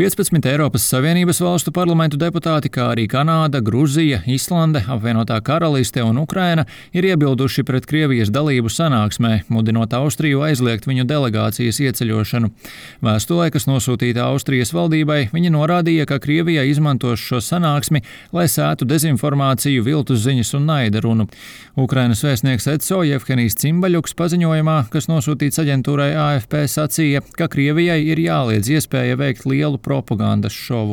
15 Eiropas Savienības valstu parlamentu deputāti, kā arī Kanāda, Gruzija, Islande, apvienotā karaliste un Ukraina ir iebilduši pret Krievijas dalību sanāksmē, mudinot Austriju aizliegt viņu delegācijas ieceļošanu. Vēstulē, kas nosūtīta Austrijas valdībai, viņi norādīja, ka Krievija izmantos šo sanāksmi, lai sētu dezinformāciju, viltus ziņas un naida runu. Ukrainas vēstnieks Edso Jevhenijs Cimbaļuks paziņojumā, kas nosūtīts aģentūrai AFP, sacīja, ka Krievijai ir jāliedz iespēja veikt lielu propagandas šovu.